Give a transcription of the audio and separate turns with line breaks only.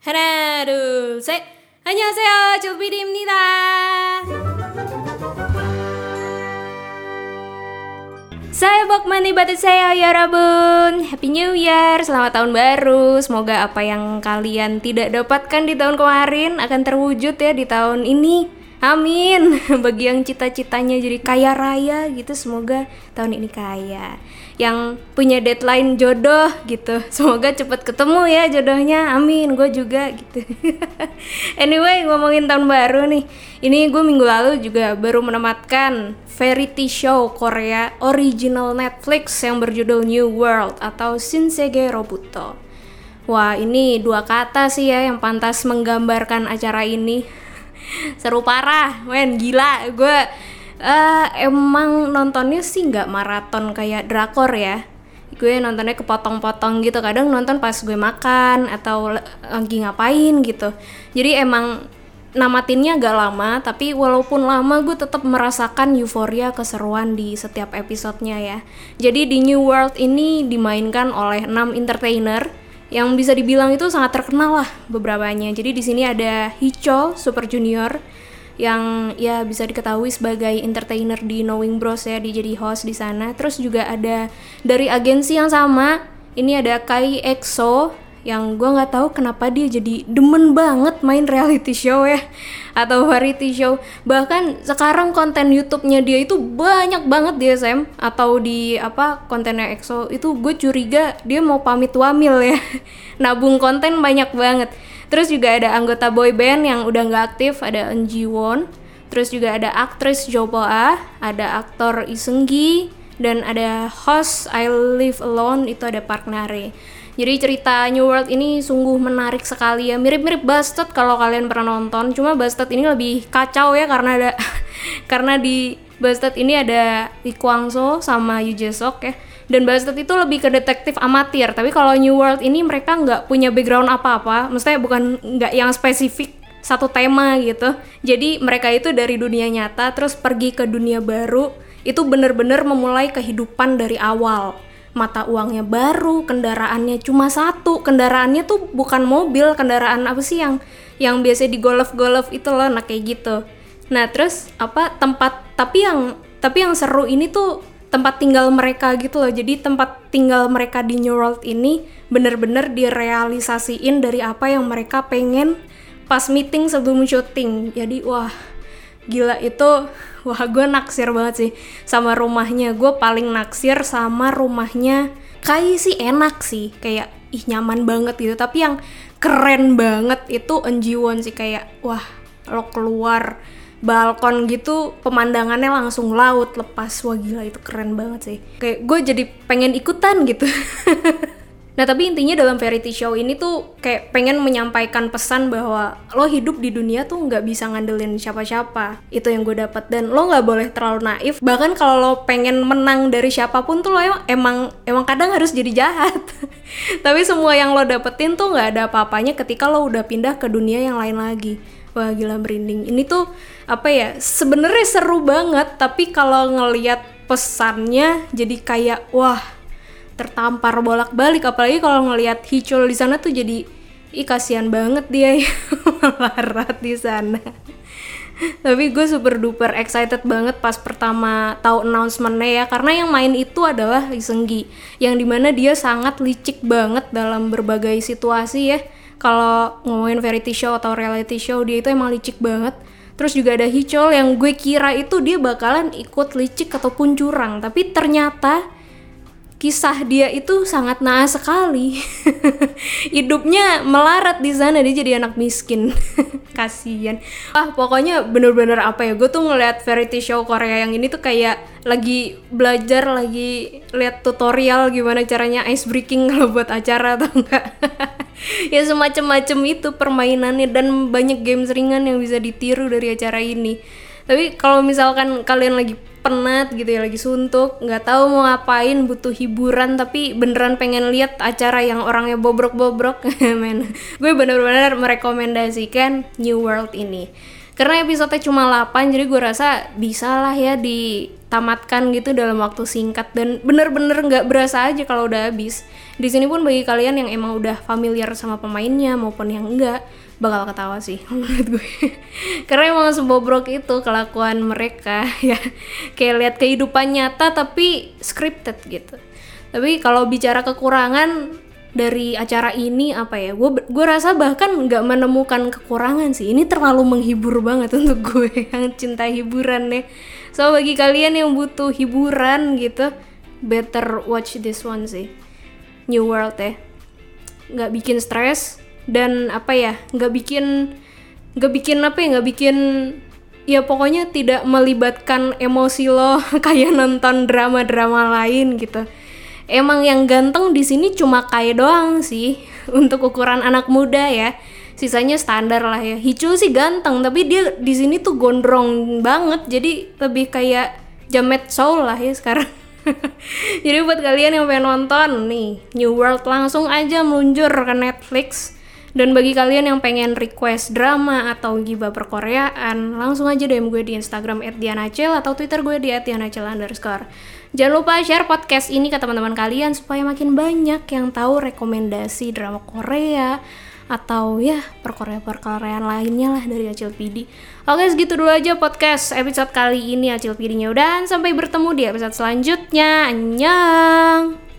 하나, 둘, 셋. 안녕하세요. 조비리입니다. Saya Bokmani Batu saya ya Rabun Happy New Year Selamat tahun baru Semoga apa yang kalian tidak dapatkan di tahun kemarin Akan terwujud ya di tahun ini Amin. Bagi yang cita-citanya jadi kaya raya gitu Semoga tahun ini kaya. Yang punya deadline jodoh gitu Semoga cepet ketemu ya jodohnya. Amin Gue juga gitu. Anyway ngomongin tahun baru nih. Ini gue minggu lalu juga baru menematkan variety show Korea original Netflix yang berjudul New World atau Shinsege Robuto. Wah, ini dua kata sih ya yang pantas menggambarkan acara ini. Seru parah, men gila. Gue uh, emang nontonnya sih nggak maraton kayak drakor ya. Gue nontonnya kepotong-potong gitu. Kadang nonton pas gue makan atau lagi ngapain gitu. Jadi emang namatinnya agak lama tapi walaupun lama gue tetap merasakan euforia keseruan di setiap episodenya ya jadi di New World ini dimainkan oleh 6 entertainer yang bisa dibilang itu sangat terkenal lah beberapanya. Jadi di sini ada Hicho Super Junior yang ya bisa diketahui sebagai entertainer di Knowing Bros ya dia jadi host di sana. Terus juga ada dari agensi yang sama ini ada Kai EXO yang gue nggak tahu kenapa dia jadi demen banget main reality show ya atau variety show. Bahkan sekarang konten YouTube-nya dia itu banyak banget di SM atau di apa kontennya EXO. Itu gue curiga dia mau pamit wamil ya. Nabung konten banyak banget. Terus juga ada anggota boy band yang udah nggak aktif ada Eun Won. Terus juga ada aktris Jo Ah ada aktor Isunggi dan ada host I Live Alone itu ada Park Nare jadi cerita New World ini sungguh menarik sekali ya. Mirip-mirip Busted kalau kalian pernah nonton. Cuma Busted ini lebih kacau ya karena ada karena di Busted ini ada Lee Kwang So sama Yu Jae Sok ya. Dan Busted itu lebih ke detektif amatir. Tapi kalau New World ini mereka nggak punya background apa-apa. Maksudnya bukan nggak yang spesifik satu tema gitu. Jadi mereka itu dari dunia nyata terus pergi ke dunia baru. Itu bener-bener memulai kehidupan dari awal mata uangnya baru, kendaraannya cuma satu, kendaraannya tuh bukan mobil, kendaraan apa sih yang yang biasa di golf-golf itu loh, nah kayak gitu. Nah terus apa tempat tapi yang tapi yang seru ini tuh tempat tinggal mereka gitu loh. Jadi tempat tinggal mereka di New World ini bener-bener direalisasiin dari apa yang mereka pengen pas meeting sebelum syuting. Jadi wah gila itu wah gue naksir banget sih sama rumahnya. Gue paling naksir sama rumahnya. Kayak sih enak sih kayak ih nyaman banget gitu. Tapi yang keren banget itu Enjiwon sih kayak wah lo keluar balkon gitu pemandangannya langsung laut lepas. Wah gila itu keren banget sih. Kayak gue jadi pengen ikutan gitu Nah tapi intinya dalam variety show ini tuh kayak pengen menyampaikan pesan bahwa lo hidup di dunia tuh nggak bisa ngandelin siapa-siapa. Itu yang gue dapat dan lo nggak boleh terlalu naif. Bahkan kalau lo pengen menang dari siapa pun tuh lo emang emang kadang harus jadi jahat. tapi semua yang lo dapetin tuh nggak ada apa-apanya ketika lo udah pindah ke dunia yang lain lagi. Wah gila merinding. Ini tuh apa ya? Sebenarnya seru banget, tapi kalau ngelihat pesannya jadi kayak wah tertampar bolak-balik. Apalagi kalau ngelihat Hicul di sana tuh jadi ih kasihan banget dia ya. Melarat di sana. Tapi gue super duper excited banget pas pertama tahu announcementnya ya. Karena yang main itu adalah Isenggi yang di mana dia sangat licik banget dalam berbagai situasi ya. Kalau ngomongin variety show atau reality show dia itu emang licik banget. Terus juga ada Hicol yang gue kira itu dia bakalan ikut licik ataupun curang. Tapi ternyata kisah dia itu sangat naas sekali. Hidupnya melarat di sana dia jadi anak miskin. Kasian. Ah, pokoknya bener-bener apa ya? Gue tuh ngeliat variety show Korea yang ini tuh kayak lagi belajar, lagi lihat tutorial gimana caranya ice breaking kalau buat acara atau enggak. ya semacam-macam itu permainannya dan banyak games ringan yang bisa ditiru dari acara ini. Tapi kalau misalkan kalian lagi penat gitu ya lagi suntuk nggak tahu mau ngapain butuh hiburan tapi beneran pengen lihat acara yang orangnya bobrok-bobrok men. Gue bener-bener merekomendasikan New World ini. Karena episode cuma 8 jadi gue rasa bisa lah ya ditamatkan gitu dalam waktu singkat. Dan bener-bener nggak berasa aja kalau udah habis. Di sini pun bagi kalian yang emang udah familiar sama pemainnya maupun yang enggak bakal ketawa sih menurut gue. Karena emang sebobrok itu kelakuan mereka ya. Kayak lihat kehidupan nyata tapi scripted gitu. Tapi kalau bicara kekurangan dari acara ini apa ya gue gue rasa bahkan nggak menemukan kekurangan sih. Ini terlalu menghibur banget untuk gue yang cinta hiburan deh so bagi kalian yang butuh hiburan gitu better watch this one sih. New World ya. Nggak bikin stres dan apa ya nggak bikin nggak bikin apa ya nggak bikin ya pokoknya tidak melibatkan emosi lo kayak nonton drama-drama lain gitu. Emang yang ganteng di sini cuma Kai doang sih untuk ukuran anak muda ya. Sisanya standar lah ya. Hichu sih ganteng tapi dia di sini tuh gondrong banget. Jadi lebih kayak Jamet Soul lah ya sekarang. Jadi buat kalian yang pengen nonton nih New World langsung aja meluncur ke Netflix dan bagi kalian yang pengen request drama atau gibah perkoreaan, langsung aja DM gue di Instagram @dianacel atau Twitter gue di @dianacel underscore. Jangan lupa share podcast ini ke teman-teman kalian supaya makin banyak yang tahu rekomendasi drama Korea atau ya perkoreaan-perkoreaan lainnya lah dari Acil PD. Oke segitu dulu aja podcast episode kali ini Acil PD-nya udah sampai bertemu di episode selanjutnya. Annyeong!